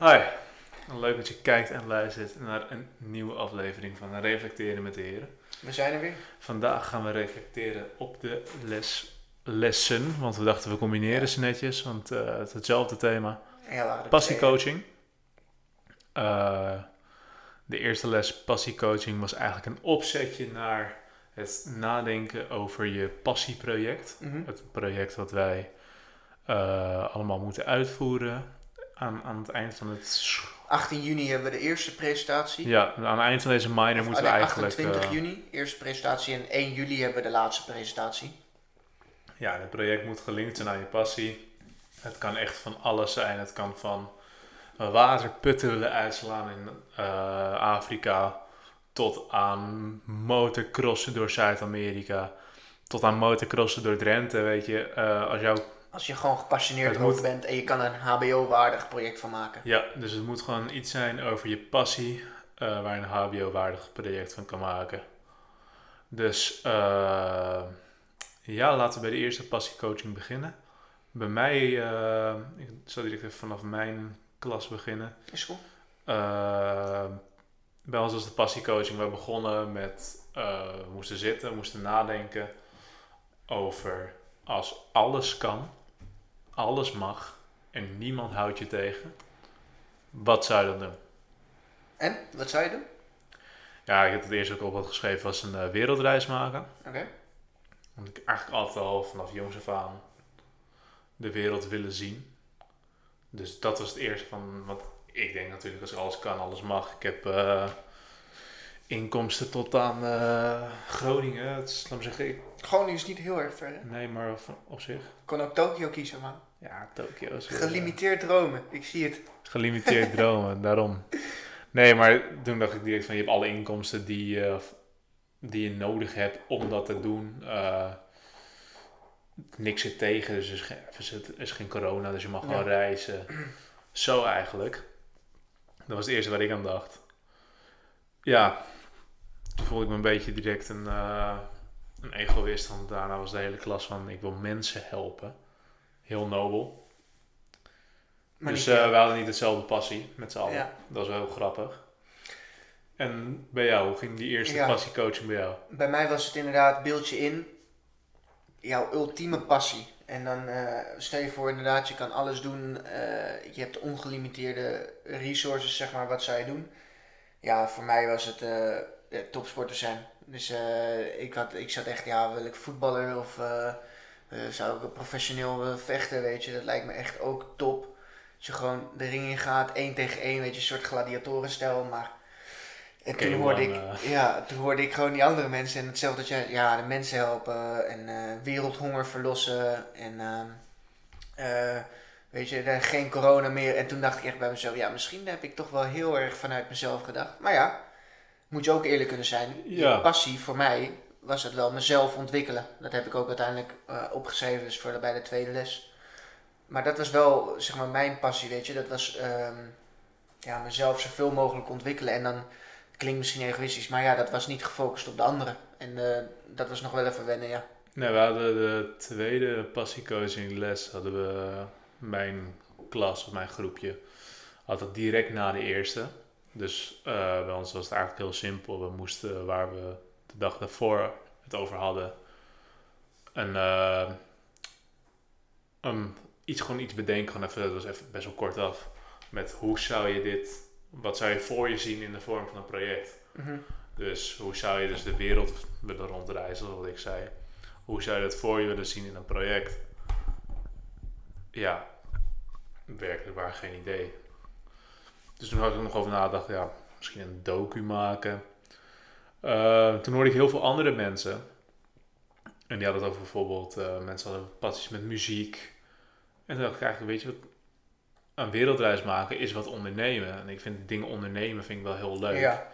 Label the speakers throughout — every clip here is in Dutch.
Speaker 1: Hi, leuk dat je kijkt en luistert naar een nieuwe aflevering van Reflecteren met de Heren.
Speaker 2: We zijn er weer.
Speaker 1: Vandaag gaan we reflecteren op de les, lessen, want we dachten we combineren ze netjes, want eh, het is hetzelfde thema. Passiecoaching. Eh, de eerste les passiecoaching was eigenlijk een opzetje naar het nadenken over je passieproject.
Speaker 2: Mhm.
Speaker 1: Het project wat wij eh, allemaal moeten uitvoeren aan, aan het eind van het... sch-
Speaker 2: 18 juni hebben we de eerste presentatie.
Speaker 1: Ja, aan het eind van deze minor
Speaker 2: Of,
Speaker 1: moeten we eigenlijk...
Speaker 2: 28
Speaker 1: eh,
Speaker 2: juni, eerste presentatie. En 1 juli hebben we de laatste presentatie.
Speaker 1: Ja, het project moet gelinkt zijn aan je passie. Het kan echt van alles zijn. Het kan van waterputten willen uitslaan in eh, Afrika tot aan motocrossen door Zuid-Amerika. Tot aan motocrossen door Drenthe, weet je. Eh, als jouw,
Speaker 2: Als je gewoon gepassioneerd erover
Speaker 1: moet-
Speaker 2: bent en je kan een HBO-waardig project van maken.
Speaker 1: ja, dus het moet gewoon iets zijn over je passie, eh, waar je een HBO-waardig project van kan maken. Dus eh, ja, laten we bij de eerste passiecoaching beginnen. Bij mij, eh, ik zal direct even vanaf mijn klas beginnen.
Speaker 2: Is goed.
Speaker 1: Bij ons was de passiecoaching. We begonnen met, we moesten zitten, we moesten nadenken over als alles kan, alles mag en niemand houdt je tegen. Wat zou je dan doen?
Speaker 2: En, wat zou je doen?
Speaker 1: Ja, ik heb het eerst ook op wat geschreven, was een eh, wereldreis maken.
Speaker 2: Oké.
Speaker 1: Want ik eigenlijk altijd al vanaf jongs af aan de wereld willen zien. Dus dat was het eerste van, want ik denk natuurlijk als alles kan, alles mag. Ik heb eh, inkomsten tot aan eh, Groningen. Het is, laat zeggen, ik,
Speaker 2: Groningen is niet heel erg ver. Hè?
Speaker 1: nee, maar op, op zich.
Speaker 2: Ik kon ook Tokio kiezen, man.
Speaker 1: Ja, Tokio is weer,
Speaker 2: Gelimiteerd dromen. Ik zie het.
Speaker 1: eh, gelimiteerd dromen, daarom. Nee, maar toen dacht ik direct van, je hebt alle inkomsten die, eh, die je nodig hebt om dat te doen. Eh, niks zit tegen, dus er is geen, zit- er is geen corona, dus je mag gewoon
Speaker 2: Ja.
Speaker 1: reizen. Zo eigenlijk. Dat was het eerste waar ik aan dacht. Ja, toen voelde ik me een beetje direct een, eh, een egoïst, want daarna was de hele klas van, ik wil mensen helpen. Heel nobel.
Speaker 2: Maar
Speaker 1: dus eh, we hadden niet hetzelfde passie met z'n allen.
Speaker 2: Ja.
Speaker 1: Dat was wel heel grappig. En bij jou, hoe ging die eerste
Speaker 2: Ja.
Speaker 1: passiecoaching bij jou?
Speaker 2: Bij mij was het inderdaad beeldje in jouw ultieme passie. En dan eh, stel je voor inderdaad, je kan alles doen. je hebt ongelimiteerde resources, zeg maar. Wat zou je doen? Ja, voor mij was het ja, topsporter zijn. Dus eh, ik, had, ik zat echt, ja, wil ik voetballer of eh, eh, zou ik professioneel willen vechten, weet je. Dat lijkt me echt ook top. Als je gewoon de ring in gaat, één tegen één, weet je, een soort gladiatorenstijl. Maar en toen hoorde ik,
Speaker 1: man, eh.
Speaker 2: ja, toen hoorde ik gewoon die andere mensen en hetzelfde dat ja, de mensen helpen en eh, wereldhonger verlossen en ehm, eh, weet je, er geen corona meer. En toen dacht ik echt bij mezelf, ja, misschien heb ik toch wel heel erg vanuit mezelf gedacht. Maar ja, moet je ook eerlijk kunnen zijn.
Speaker 1: Ja.
Speaker 2: Passie voor mij was het wel mezelf ontwikkelen. Dat heb ik ook uiteindelijk eh, opgeschreven, dus voor de, bij de tweede les. Maar dat was wel, zeg maar, mijn passie, weet je. Dat was ehm, ja, mezelf zoveel mogelijk ontwikkelen. En dan, klinkt misschien egoïstisch, maar ja, dat was niet gefocust op de anderen. En eh, dat was nog wel even wennen, ja.
Speaker 1: Nee, we hadden de tweede passiecoaching les, hadden we mijn klas of mijn groepje, had het direct na de eerste. Dus eh, bij ons was het eigenlijk heel simpel. We moesten, waar we de dag daarvoor het over hadden, een, eh, een, iets, gewoon iets bedenken. Gewoon even, dat was even best wel kort af. Met hoe zou je dit, wat zou je voor je zien in de vorm van een project?
Speaker 2: Mhm.
Speaker 1: Dus hoe zou je dus de wereld willen rondreizen, wat ik zei. Hoe zou je dat voor je willen zien in een project? Ja, werkelijk waar geen idee. Dus toen had ik er nog over nagedacht, ja, misschien een docu maken. Eh, toen hoorde ik heel veel andere mensen. En die hadden het over bijvoorbeeld, eh, mensen hadden passies met muziek. En toen dacht ik eigenlijk, weet je wat, een wereldreis maken is wat ondernemen. En ik vind dingen ondernemen vind ik wel heel leuk.
Speaker 2: Ja,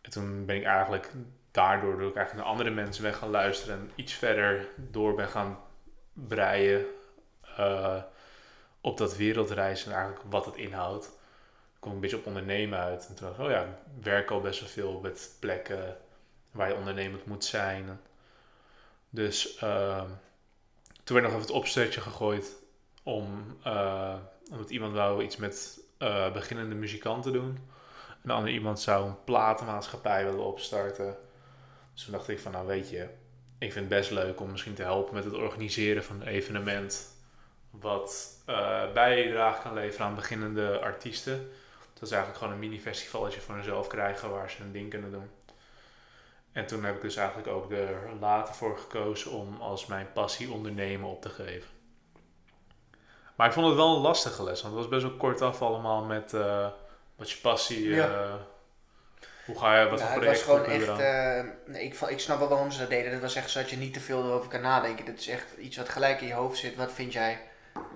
Speaker 1: En toen ben ik eigenlijk daardoor door ik eigenlijk naar andere mensen ben gaan luisteren en iets verder door ben gaan breien eh, op dat wereldreizen en eigenlijk wat het inhoudt. Kwam ik een beetje op ondernemen uit. En toen dacht ik, oh ja, ik werk al best wel veel met plekken waar je ondernemend moet zijn. Dus eh, toen werd nog even het opzetje gegooid om, eh, omdat iemand wou iets met eh, beginnende muzikanten doen. Een ander iemand zou een platenmaatschappij willen opstarten. Dus toen dacht ik van, nou weet je, ik vind het best leuk om misschien te helpen met het organiseren van een evenement. Wat eh bijdrage kan leveren aan beginnende artiesten. Dat is eigenlijk gewoon een mini-festivalletje voor hunzelf krijgen waar ze hun ding kunnen doen. En toen heb ik dus eigenlijk ook er later voor gekozen om als mijn passie ondernemen op te geven. Maar ik vond het wel een lastige les, want het was best wel kort af allemaal met eh, wat je passie...
Speaker 2: Ja.
Speaker 1: eh, hoe ga je, wat
Speaker 2: Ja,
Speaker 1: voor
Speaker 2: het was
Speaker 1: project
Speaker 2: gewoon echt. eh, nee, ik, ik snap wel waarom ze dat deden. Dat was echt zodat je niet te veel erover kan nadenken. Dit is echt iets wat gelijk in je hoofd zit. Wat vind jij?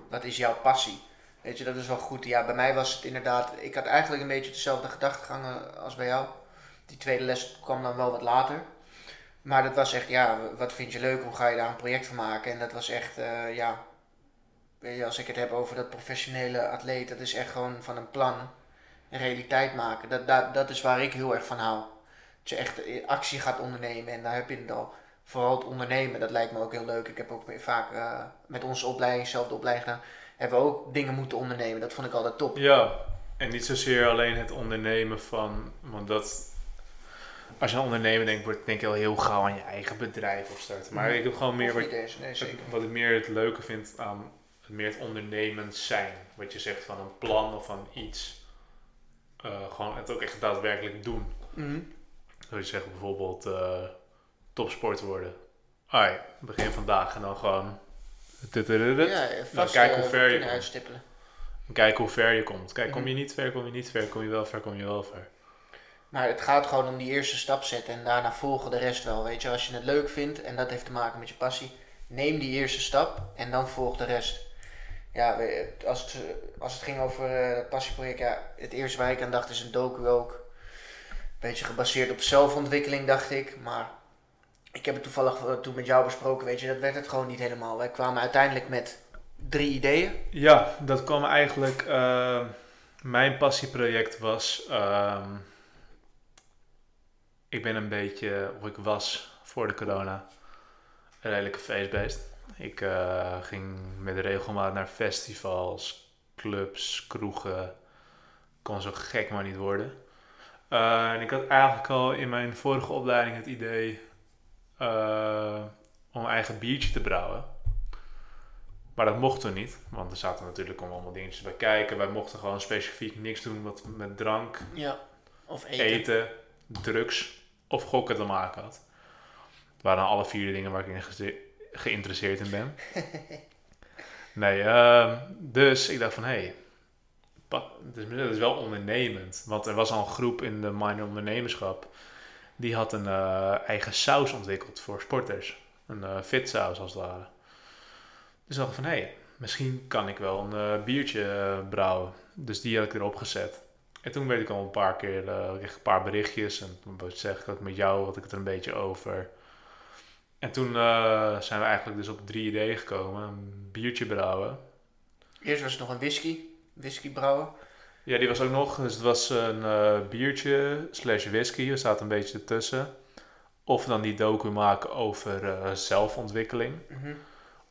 Speaker 2: Wat is jouw passie? Weet je, dat is wel goed. Ja, bij mij was het inderdaad. Ik had eigenlijk een beetje dezelfde gedachtegangen als bij jou. Die tweede les kwam dan wel wat later. Maar dat was echt, ja, wat vind je leuk? Hoe ga je daar een project van maken? En dat was echt, eh, ja. Je, als ik het heb over dat professionele atleet, dat is echt gewoon van een plan een realiteit maken. Dat, dat, dat is waar ik heel erg van hou. Dat je echt actie gaat ondernemen en daar heb je het al. Vooral het ondernemen, dat lijkt me ook heel leuk. Ik heb ook vaak eh, met onze opleiding, zelf de opleiding gedaan, hebben we ook dingen moeten ondernemen. Dat vond ik altijd top.
Speaker 1: Ja, en niet zozeer alleen het ondernemen van, want dat, als je aan ondernemen denkt, wordt denk je al heel gauw aan je eigen bedrijf opstarten. Maar ik heb gewoon meer
Speaker 2: Of
Speaker 1: wat,
Speaker 2: nee,
Speaker 1: wat, ik meer het leuke vind aan het meer het ondernemend zijn. Wat je zegt van een plan of van iets. Eh, gewoon het ook echt daadwerkelijk doen.
Speaker 2: Mhm.
Speaker 1: Zoals je zegt bijvoorbeeld eh topsport worden. Ai, begin vandaag en dan gewoon.
Speaker 2: Ja, vast
Speaker 1: kijk
Speaker 2: eh,
Speaker 1: hoe ver je
Speaker 2: uitstippelen.
Speaker 1: En kijken hoe ver je komt. Kijk, kom
Speaker 2: Mhm.
Speaker 1: je niet ver, kom je niet ver, kom je wel ver, kom je wel ver.
Speaker 2: Maar het gaat gewoon om die eerste stap zetten en daarna volgen de rest wel. Weet je, als je het leuk vindt en dat heeft te maken met je passie, neem die eerste stap en dan volg de rest. Ja, als het, als het ging over eh, het passieproject, ja, het eerste waar ik aan dacht is een docu ook. Een beetje gebaseerd op zelfontwikkeling, dacht ik. Maar ik heb het toevallig eh, toen met jou besproken, weet je, dat werd het gewoon niet helemaal. Wij kwamen uiteindelijk met drie ideeën.
Speaker 1: Ja, dat kwam eigenlijk. eh, mijn passieproject was. ehm, ik ben een beetje, of ik was voor de corona, een redelijke feestbeest. Ik eh, ging met regelmaat naar festivals, clubs, kroegen. Kon zo gek maar niet worden. En ik had eigenlijk al in mijn vorige opleiding het idee eh, om een eigen biertje te brouwen. Maar dat mocht toen niet, want er zaten natuurlijk allemaal dingetjes bij kijken. Wij mochten gewoon specifiek niks doen wat met drank,
Speaker 2: Ja. Of eten.
Speaker 1: eten, drugs of gokken te maken had. Het waren alle vier de dingen waar ik in ge- geïnteresseerd in ben. Nee, ehm, dus ik dacht van hé, hey, het is wel ondernemend. Want er was al een groep in de minor ondernemerschap. Die had een eh, eigen saus ontwikkeld voor sporters. Een eh fit saus als het ware. Dus ik dacht van hé, hey, misschien kan ik wel een eh, biertje brouwen. Dus die had ik erop gezet. En toen werd ik al een paar keer, ik een paar berichtjes. En toen zeg ik ook met jou, had ik het er een beetje over. En toen zijn we eigenlijk dus op drie ideeën gekomen. Een biertje brouwen.
Speaker 2: Eerst was het nog een whisky. Whisky brouwen.
Speaker 1: Ja, die was ook nog. Dus het was een eh, biertje slash whisky. We zaten een beetje ertussen. Of dan die docu maken over eh, zelfontwikkeling.
Speaker 2: Mhm.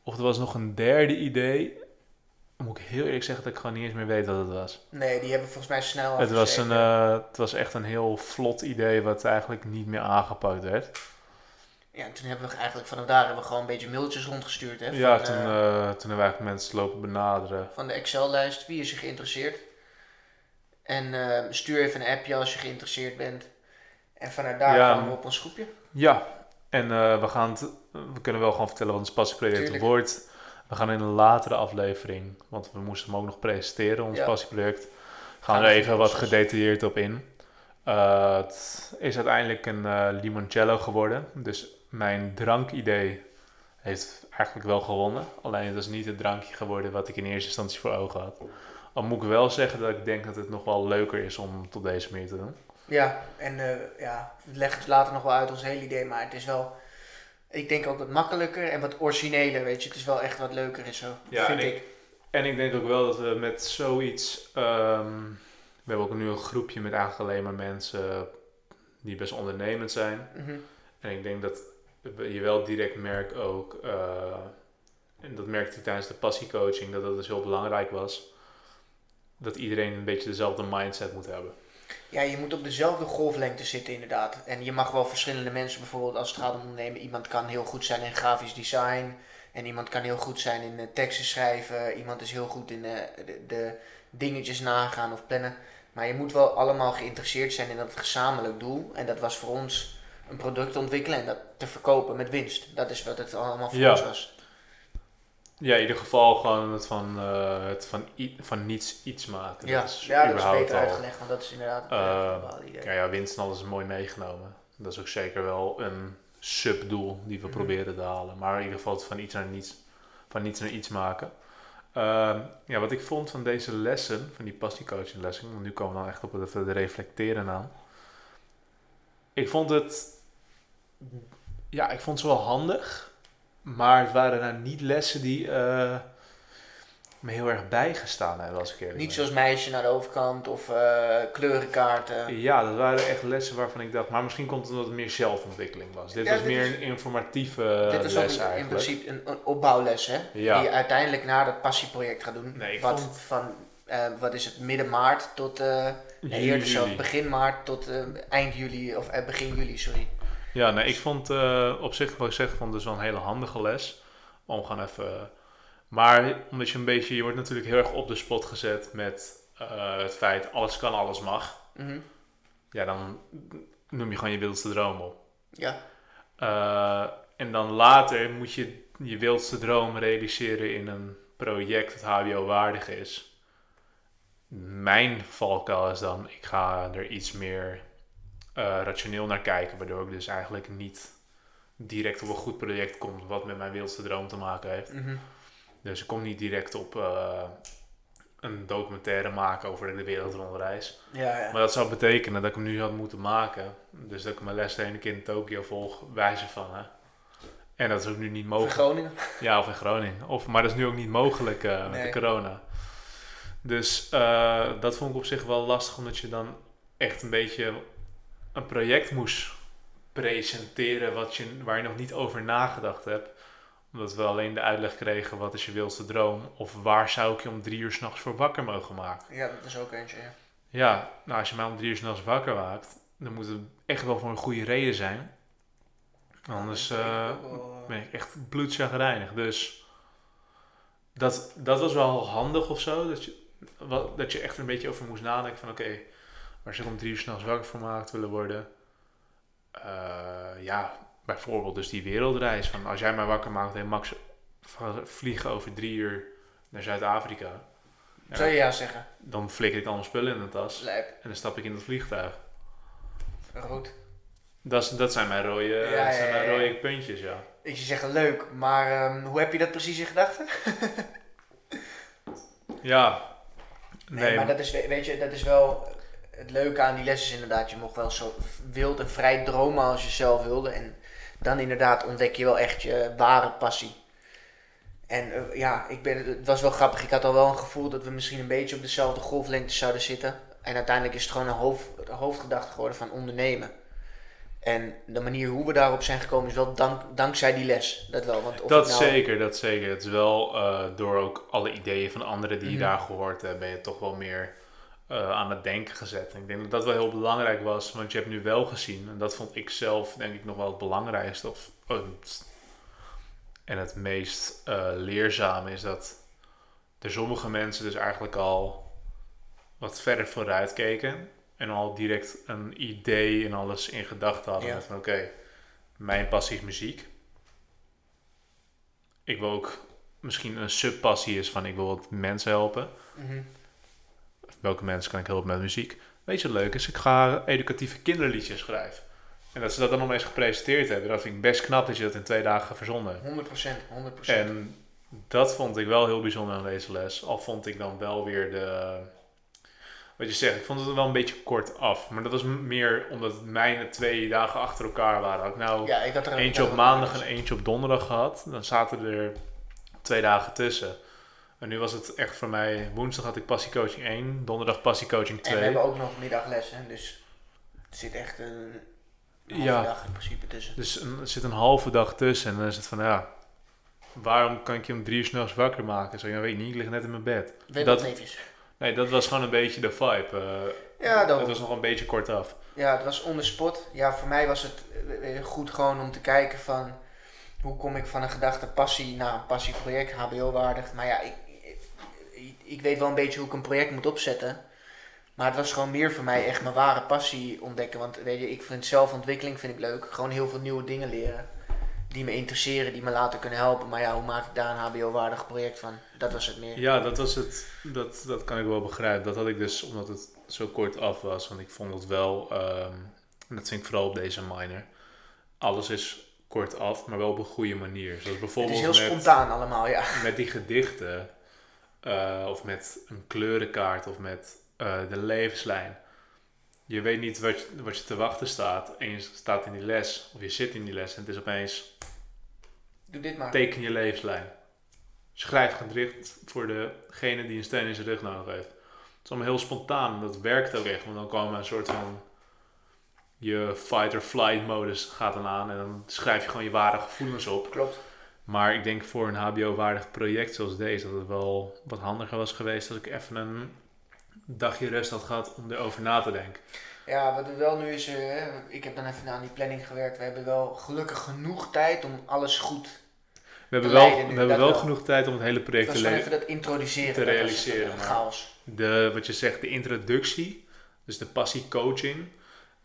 Speaker 1: Of er was nog een derde idee. Moet ik heel eerlijk zeggen dat ik gewoon niet eens meer weet wat het was.
Speaker 2: Nee, die hebben volgens mij snel
Speaker 1: Het was, een, eh, het was echt een heel vlot idee wat eigenlijk niet meer aangepakt werd.
Speaker 2: Ja, en toen hebben we eigenlijk vanaf daar hebben we gewoon een beetje mailtjes rondgestuurd. Hè,
Speaker 1: ja,
Speaker 2: van,
Speaker 1: toen, toen hebben we eigenlijk mensen lopen benaderen.
Speaker 2: van de Excel-lijst. Wie is er geïnteresseerd? En eh, stuur even een appje als je geïnteresseerd bent. En vanuit daar
Speaker 1: Ja,
Speaker 2: kwamen we op ons groepje.
Speaker 1: Ja, en eh, we, gaan we kunnen wel gewoon vertellen wat een passieproject wordt. We gaan in een latere aflevering, want we moesten hem ook nog presenteren, ons
Speaker 2: Ja.
Speaker 1: passieproject. Gaan
Speaker 2: Gaan
Speaker 1: we er even wat gedetailleerd op in. Eh, het is uiteindelijk een eh, limoncello geworden. Dus mijn drankidee heeft eigenlijk wel gewonnen. Alleen het is niet het drankje geworden wat ik in eerste instantie voor ogen had. Al moet ik wel zeggen dat ik denk dat het nog wel leuker is om tot deze manier te doen.
Speaker 2: Ja, en eh, ja, we leggen het later nog wel uit ons hele idee. Maar het is wel, ik denk ook wat makkelijker en wat origineler. Weet je, het is wel echt wat leuker is zo.
Speaker 1: Ja,
Speaker 2: vind
Speaker 1: en
Speaker 2: ik.
Speaker 1: En ik denk ook wel dat we met zoiets. ehm, we hebben ook nu een groepje met eigenlijk alleen maar mensen die best ondernemend zijn.
Speaker 2: Mhm.
Speaker 1: En ik denk dat je wel direct merkt ook. eh, en dat merkte ik tijdens de passiecoaching, dat dat dus heel belangrijk was. Dat iedereen een beetje dezelfde mindset moet hebben.
Speaker 2: Ja, je moet op dezelfde golflengte zitten inderdaad. En je mag wel verschillende mensen, bijvoorbeeld als het gaat om ondernemen, iemand kan heel goed zijn in grafisch design. En iemand kan heel goed zijn in eh, teksten schrijven. Iemand is heel goed in eh, de, de dingetjes nagaan of plannen. Maar je moet wel allemaal geïnteresseerd zijn in dat gezamenlijk doel. En dat was voor ons een product ontwikkelen en dat te verkopen met winst. Dat is wat het allemaal voor
Speaker 1: Ja.
Speaker 2: ons was.
Speaker 1: Ja, in ieder geval gewoon het van, eh, het van, van niets iets maken.
Speaker 2: Ja,
Speaker 1: dat is
Speaker 2: ja dat is beter
Speaker 1: al-
Speaker 2: uitgelegd, want dat is inderdaad het
Speaker 1: Eh,
Speaker 2: uh, idee.
Speaker 1: Ja, ja, winst en alles is mooi meegenomen. Dat is ook zeker wel een subdoel die we
Speaker 2: Mhm.
Speaker 1: proberen te halen. Maar in ieder geval het van iets naar niets, van niets naar iets maken. Ehm, ja, wat ik vond van deze lessen, van die passiecoaching lessen, want nu komen we dan echt op het de reflecteren aan. Ik vond het, ja, ik vond ze wel handig, maar het waren nou niet lessen die eh, me heel erg bijgestaan hebben, als ik eerlijk
Speaker 2: Niet zoals meisje naar de overkant of eh, kleurenkaarten.
Speaker 1: Ja, dat waren echt lessen waarvan ik dacht, maar misschien komt het omdat het meer zelfontwikkeling was. Dit
Speaker 2: Ja,
Speaker 1: was
Speaker 2: dit
Speaker 1: meer
Speaker 2: is-
Speaker 1: een informatieve
Speaker 2: Dit is
Speaker 1: les
Speaker 2: ook in- principe een, een opbouwles, hè?
Speaker 1: Ja.
Speaker 2: Die je uiteindelijk naar dat passieproject gaat doen.
Speaker 1: Nee, ik
Speaker 2: wat
Speaker 1: vond-
Speaker 2: van, eh, wat is het, midden maart tot, nee, eerder
Speaker 1: Juli.
Speaker 2: begin maart tot eind juli, of begin juli, sorry.
Speaker 1: Ja, nee, ik vond eh, op zich, wat ik zeg, vond het dus wel een hele handige les. Om gewoon even... Maar omdat je een beetje, je wordt natuurlijk heel erg op de spot gezet met eh, het feit, alles kan, alles mag.
Speaker 2: Mhm.
Speaker 1: Ja, dan noem je gewoon je wildste droom op.
Speaker 2: Ja,
Speaker 1: Eh, en dan later moet je je wildste droom realiseren in een project dat HBO-waardig is. Mijn valkuil is dan, ik ga er iets meer rationeel naar kijken, waardoor ik dus eigenlijk niet direct op een goed project kom wat met mijn wildste droom te maken heeft.
Speaker 2: mhm.
Speaker 1: Dus ik kom niet direct op eh, een documentaire maken over de wereldrondreis.
Speaker 2: ja, ja.
Speaker 1: Maar dat zou betekenen dat ik hem nu had moeten maken. Dus dat ik mijn les de ene keer in Tokio volg, wijze van. Hè. En dat is ook nu niet mogelijk.
Speaker 2: Groningen.
Speaker 1: Ja, of in Groningen. Of, maar dat is nu ook niet mogelijk eh, met
Speaker 2: Nee.
Speaker 1: de corona. Dus eh, dat vond ik op zich wel lastig, omdat je dan echt een beetje een project moest presenteren wat je, waar je nog niet over nagedacht hebt. Omdat we alleen de uitleg kregen, wat is je wildste droom? Of waar zou ik je om drie uur s'nachts voor wakker mogen maken?
Speaker 2: Ja, dat is ook eentje, ja.
Speaker 1: Ja, nou als je mij om drie uur s'nachts wakker maakt, dan moet het echt wel voor een goede reden zijn. Anders eh,
Speaker 2: eh,
Speaker 1: ben ik echt bloedchagrijnig. Dus dat, dat was wel handig of zo. Dat je, wat, dat je echt een beetje over moest nadenken van oké, waar zou ik om drie uur s'nachts wakker voor gemaakt willen worden? Eh, ja, bijvoorbeeld dus die wereldreis. Van als jij mij wakker maakt, hey Max, vliegen over drie uur naar Zuid-Afrika. Ja,
Speaker 2: Zou je ja zeggen?
Speaker 1: Dan flikker ik al mijn spullen in de tas. En dan stap ik in het vliegtuig.
Speaker 2: Goed.
Speaker 1: Dat, dat zijn mijn rode,
Speaker 2: Ja, ja,
Speaker 1: dat zijn mijn rode puntjes, ja.
Speaker 2: Ik zou zeggen leuk, maar ehm, hoe heb je dat precies in gedachten?
Speaker 1: Ja.
Speaker 2: Nee,
Speaker 1: Nee,
Speaker 2: maar dat is, we- weet je, dat is wel het leuke aan die les is inderdaad, je mocht wel zo wild en vrij dromen als je zelf wilde. En dan inderdaad ontdek je wel echt je ware passie. En eh, ja, ik ben, het was wel grappig. Ik had al wel een gevoel dat we misschien een beetje op dezelfde golflengte zouden zitten. En uiteindelijk is het gewoon een hoofd, hoofdgedachte geworden van ondernemen. En de manier hoe we daarop zijn gekomen is wel dank, dankzij die les. Dat wel. Want of
Speaker 1: dat
Speaker 2: nou-
Speaker 1: zeker, dat zeker. Het is wel eh, door ook alle ideeën van anderen die je
Speaker 2: Mhm.
Speaker 1: daar gehoord hebt, ben je toch wel meer eh, aan het denken gezet. En ik denk dat dat wel heel belangrijk was, want je hebt nu wel gezien, en dat vond ik zelf denk ik nog wel het belangrijkste of, eh, en het meest eh, leerzame is dat er sommige mensen dus eigenlijk al wat verder vooruit keken en al direct een idee en alles in gedachten hadden.
Speaker 2: Ja.
Speaker 1: Van oké, mijn passie is muziek. Ik wil ook misschien een subpassie is van ik wil wat mensen helpen.
Speaker 2: Mhm.
Speaker 1: Welke mensen kan ik helpen met muziek? Weet je wat leuk is? Ik ga educatieve kinderliedjes schrijven. En dat ze dat dan nog eens gepresenteerd hebben, dat vind ik best knap dat je dat in twee dagen verzonden hebt.
Speaker 2: 100%, 100%.
Speaker 1: En dat vond ik wel heel bijzonder aan deze les. Al vond ik dan wel weer de. Wat je zegt, ik vond het wel een beetje kort af. Maar dat was meer omdat mijn twee dagen achter elkaar waren. Had ik nou
Speaker 2: ja, ik had er
Speaker 1: eentje op maandag en eentje op donderdag gehad. Dan zaten er twee dagen tussen. En nu was het echt voor mij... Woensdag had ik passiecoaching 1, donderdag passiecoaching
Speaker 2: En we
Speaker 1: 2.
Speaker 2: hebben ook nog middaglessen, dus er zit echt een halve
Speaker 1: Ja.
Speaker 2: dag in principe tussen.
Speaker 1: Dus een- er zit een halve dag tussen. En dan is het van, ja... Waarom kan ik je om drie uur s'nachts wakker maken? Zo, ja, weet ik niet, ik lig net in mijn bed.
Speaker 2: Weet
Speaker 1: dat-. Nee, dat was gewoon een beetje de vibe. eh,
Speaker 2: Ja, dat,
Speaker 1: het was nog een beetje kort af.
Speaker 2: Ja, het was on the spot. Ja, voor mij was het eh, goed gewoon om te kijken van hoe kom ik van een gedachte passie naar een passieproject, HBO-waardig. Maar ja, ik, ik, weet wel een beetje hoe ik een project moet opzetten. Maar het was gewoon meer voor mij echt mijn ware passie ontdekken. Want weet je, ik vind zelfontwikkeling vind ik leuk. Gewoon heel veel nieuwe dingen leren. Die me interesseren, die me later kunnen helpen. Maar ja, hoe maak ik daar een HBO-waardig project van? Dat was het meer.
Speaker 1: Ja, dat was het. Dat, dat kan ik wel begrijpen. Dat had ik dus omdat het zo kort af was. Want ik vond het wel, ehm, en dat vind ik vooral op deze minor. Alles is kort af, maar wel op een goede manier. Zoals
Speaker 2: Het
Speaker 1: bijvoorbeeld
Speaker 2: is heel
Speaker 1: met,
Speaker 2: spontaan allemaal, ja.
Speaker 1: met die gedichten. Eh, of met een kleurenkaart of met eh, de levenslijn. Je weet niet wat je, wat je te wachten staat. En je staat in die les, of je zit in die les en het is opeens
Speaker 2: Doe dit maar.
Speaker 1: teken je levenslijn. Schrijf gedicht voor degene die een steun in zijn rug nodig heeft. Het is allemaal heel spontaan. Dat werkt ook echt. Want dan komen een soort van... Je fight-or-flight modus gaat dan aan. En dan schrijf je gewoon je ware gevoelens op.
Speaker 2: Klopt.
Speaker 1: Maar ik denk voor een HBO-waardig project zoals deze... dat het wel wat handiger was geweest... als ik even een dagje rust had gehad om erover na te denken.
Speaker 2: Ja, wat we wel nu is, eh, ik heb dan even aan die planning gewerkt. We hebben wel gelukkig genoeg tijd om alles goed.
Speaker 1: We hebben
Speaker 2: Te
Speaker 1: wel,
Speaker 2: nu,
Speaker 1: we hebben
Speaker 2: dat
Speaker 1: wel
Speaker 2: wel.
Speaker 1: genoeg tijd om het hele project
Speaker 2: was
Speaker 1: te
Speaker 2: even dat introduceren.
Speaker 1: te
Speaker 2: dat was
Speaker 1: realiseren,
Speaker 2: een
Speaker 1: maar-
Speaker 2: chaos.
Speaker 1: de, wat je zegt, de introductie, dus de passiecoaching.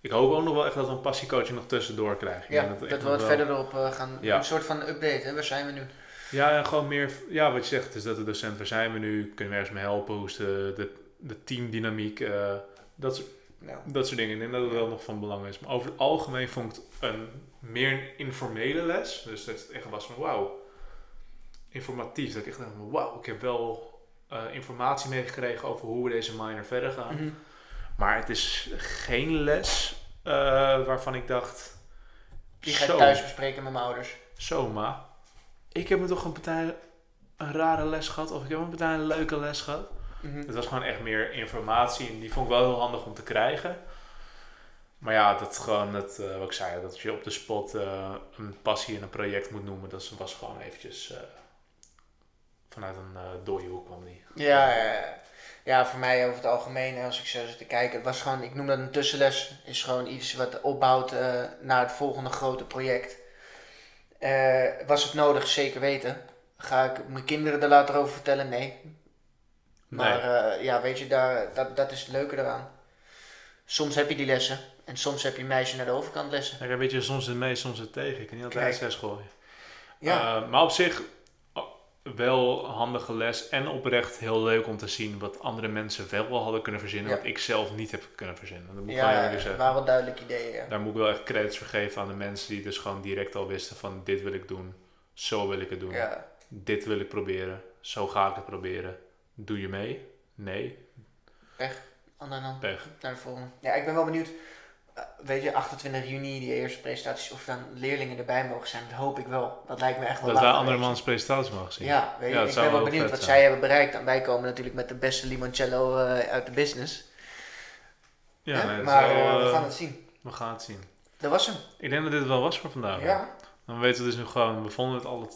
Speaker 1: Ik hoop ook nog wel echt dat we een passiecoaching nog tussendoor krijgen.
Speaker 2: Ja, dat,
Speaker 1: echt
Speaker 2: we wat
Speaker 1: wel-
Speaker 2: verder erop eh, gaan.
Speaker 1: Ja.
Speaker 2: Een soort van update, hè? waar zijn we nu?
Speaker 1: Ja, en gewoon meer, ja, wat je zegt, is dat de docent, waar zijn we nu? Kunnen we ergens mee helpen? Hoe is de, de, de teamdynamiek? eh, dat, soort, dat soort dingen. Ik denk dat het wel nog van belang is. Maar over het algemeen vond ik een meer een informele les. Dus dat het echt was van, wauw, informatief. Dat ik echt dacht wauw, ik heb wel eh, informatie meegekregen over hoe we deze minor verder gaan.
Speaker 2: mhm.
Speaker 1: Maar het is geen les eh, waarvan ik dacht...
Speaker 2: Die ga ik thuis bespreken met mijn ouders.
Speaker 1: zo ma. Ik heb me toch een partij een rare les gehad. Of ik heb een partij een leuke les gehad.
Speaker 2: Mhm.
Speaker 1: Het was gewoon echt meer informatie. En die vond ik wel heel handig om te krijgen. Maar ja, dat gewoon, het, eh, wat ik zei, dat je op de spot eh, een passie in een project moet noemen. Dat was gewoon eventjes... vanuit een eh dode hoek kwam die.
Speaker 2: Ja, ja, ja. ja, voor mij over het algemeen, als ik zo zit te kijken, het was gewoon, ik noem dat een tussenles, is gewoon iets wat opbouwt eh, naar het volgende grote project. Eh, was het nodig? Zeker weten. Ga ik mijn kinderen er later over vertellen? Nee. Maar eh, ja, weet je, daar, dat, dat is het leuke eraan. Soms heb je die lessen en soms heb je meisje naar de overkant lessen.
Speaker 1: Ja, weet je, soms het mee, soms het tegen. Ik kan niet altijd zes gooien.
Speaker 2: Ja,
Speaker 1: Eh, maar op zich wel handige les en oprecht heel leuk om te zien wat andere mensen wel hadden kunnen verzinnen,
Speaker 2: Ja.
Speaker 1: wat ik zelf niet heb kunnen verzinnen. Dat moet
Speaker 2: ja,
Speaker 1: zeggen.
Speaker 2: waren wel duidelijke ideeën. Ja.
Speaker 1: Daar moet ik wel echt credits voor geven aan de mensen die dus gewoon direct al wisten van dit wil ik doen, zo wil ik het doen,
Speaker 2: Ja.
Speaker 1: dit wil ik proberen, zo ga ik het proberen. Doe je mee? Nee,
Speaker 2: Ander dan.
Speaker 1: pech.
Speaker 2: naar de volgende. Ja, ik ben wel benieuwd. Eh, weet je, 28 juni, die eerste presentaties, of dan leerlingen erbij mogen zijn. Dat hoop ik wel. Dat lijkt me echt wel
Speaker 1: Dat wij
Speaker 2: lachen,
Speaker 1: andere
Speaker 2: weet je.
Speaker 1: mans presentaties mogen zien.
Speaker 2: Ja, weet je,
Speaker 1: Ja,
Speaker 2: ik ben wel benieuwd wat
Speaker 1: zijn.
Speaker 2: zij hebben bereikt. En wij komen natuurlijk met de beste limoncello eh, uit de business.
Speaker 1: Ja, nee,
Speaker 2: maar eh, we gaan het zien.
Speaker 1: we gaan het zien.
Speaker 2: Dat was hem.
Speaker 1: Ik denk dat dit wel was voor vandaag.
Speaker 2: Ja.
Speaker 1: Dan weten we dus nu gewoon, we vonden het altijd,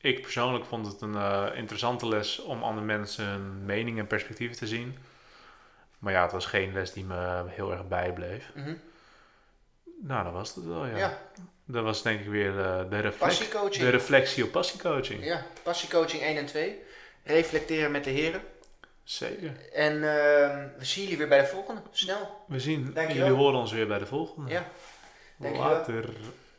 Speaker 1: ik persoonlijk vond het een interessante les om andere mensen hun mening en perspectieven te zien. Maar ja, het was geen les die me heel erg bijbleef.
Speaker 2: Mhm.
Speaker 1: Nou, dat was het wel, ja.
Speaker 2: Ja.
Speaker 1: Dat was denk ik weer eh, de,
Speaker 2: Passiecoaching.
Speaker 1: de reflectie op passiecoaching.
Speaker 2: Ja, passiecoaching 1 en 2. Reflecteren met de heren.
Speaker 1: Zeker.
Speaker 2: En ehm, we zien jullie weer bij de volgende. Snel.
Speaker 1: We zien,
Speaker 2: Dankjewel.
Speaker 1: jullie horen ons weer bij de volgende.
Speaker 2: Ja. Dankjewel.
Speaker 1: Later.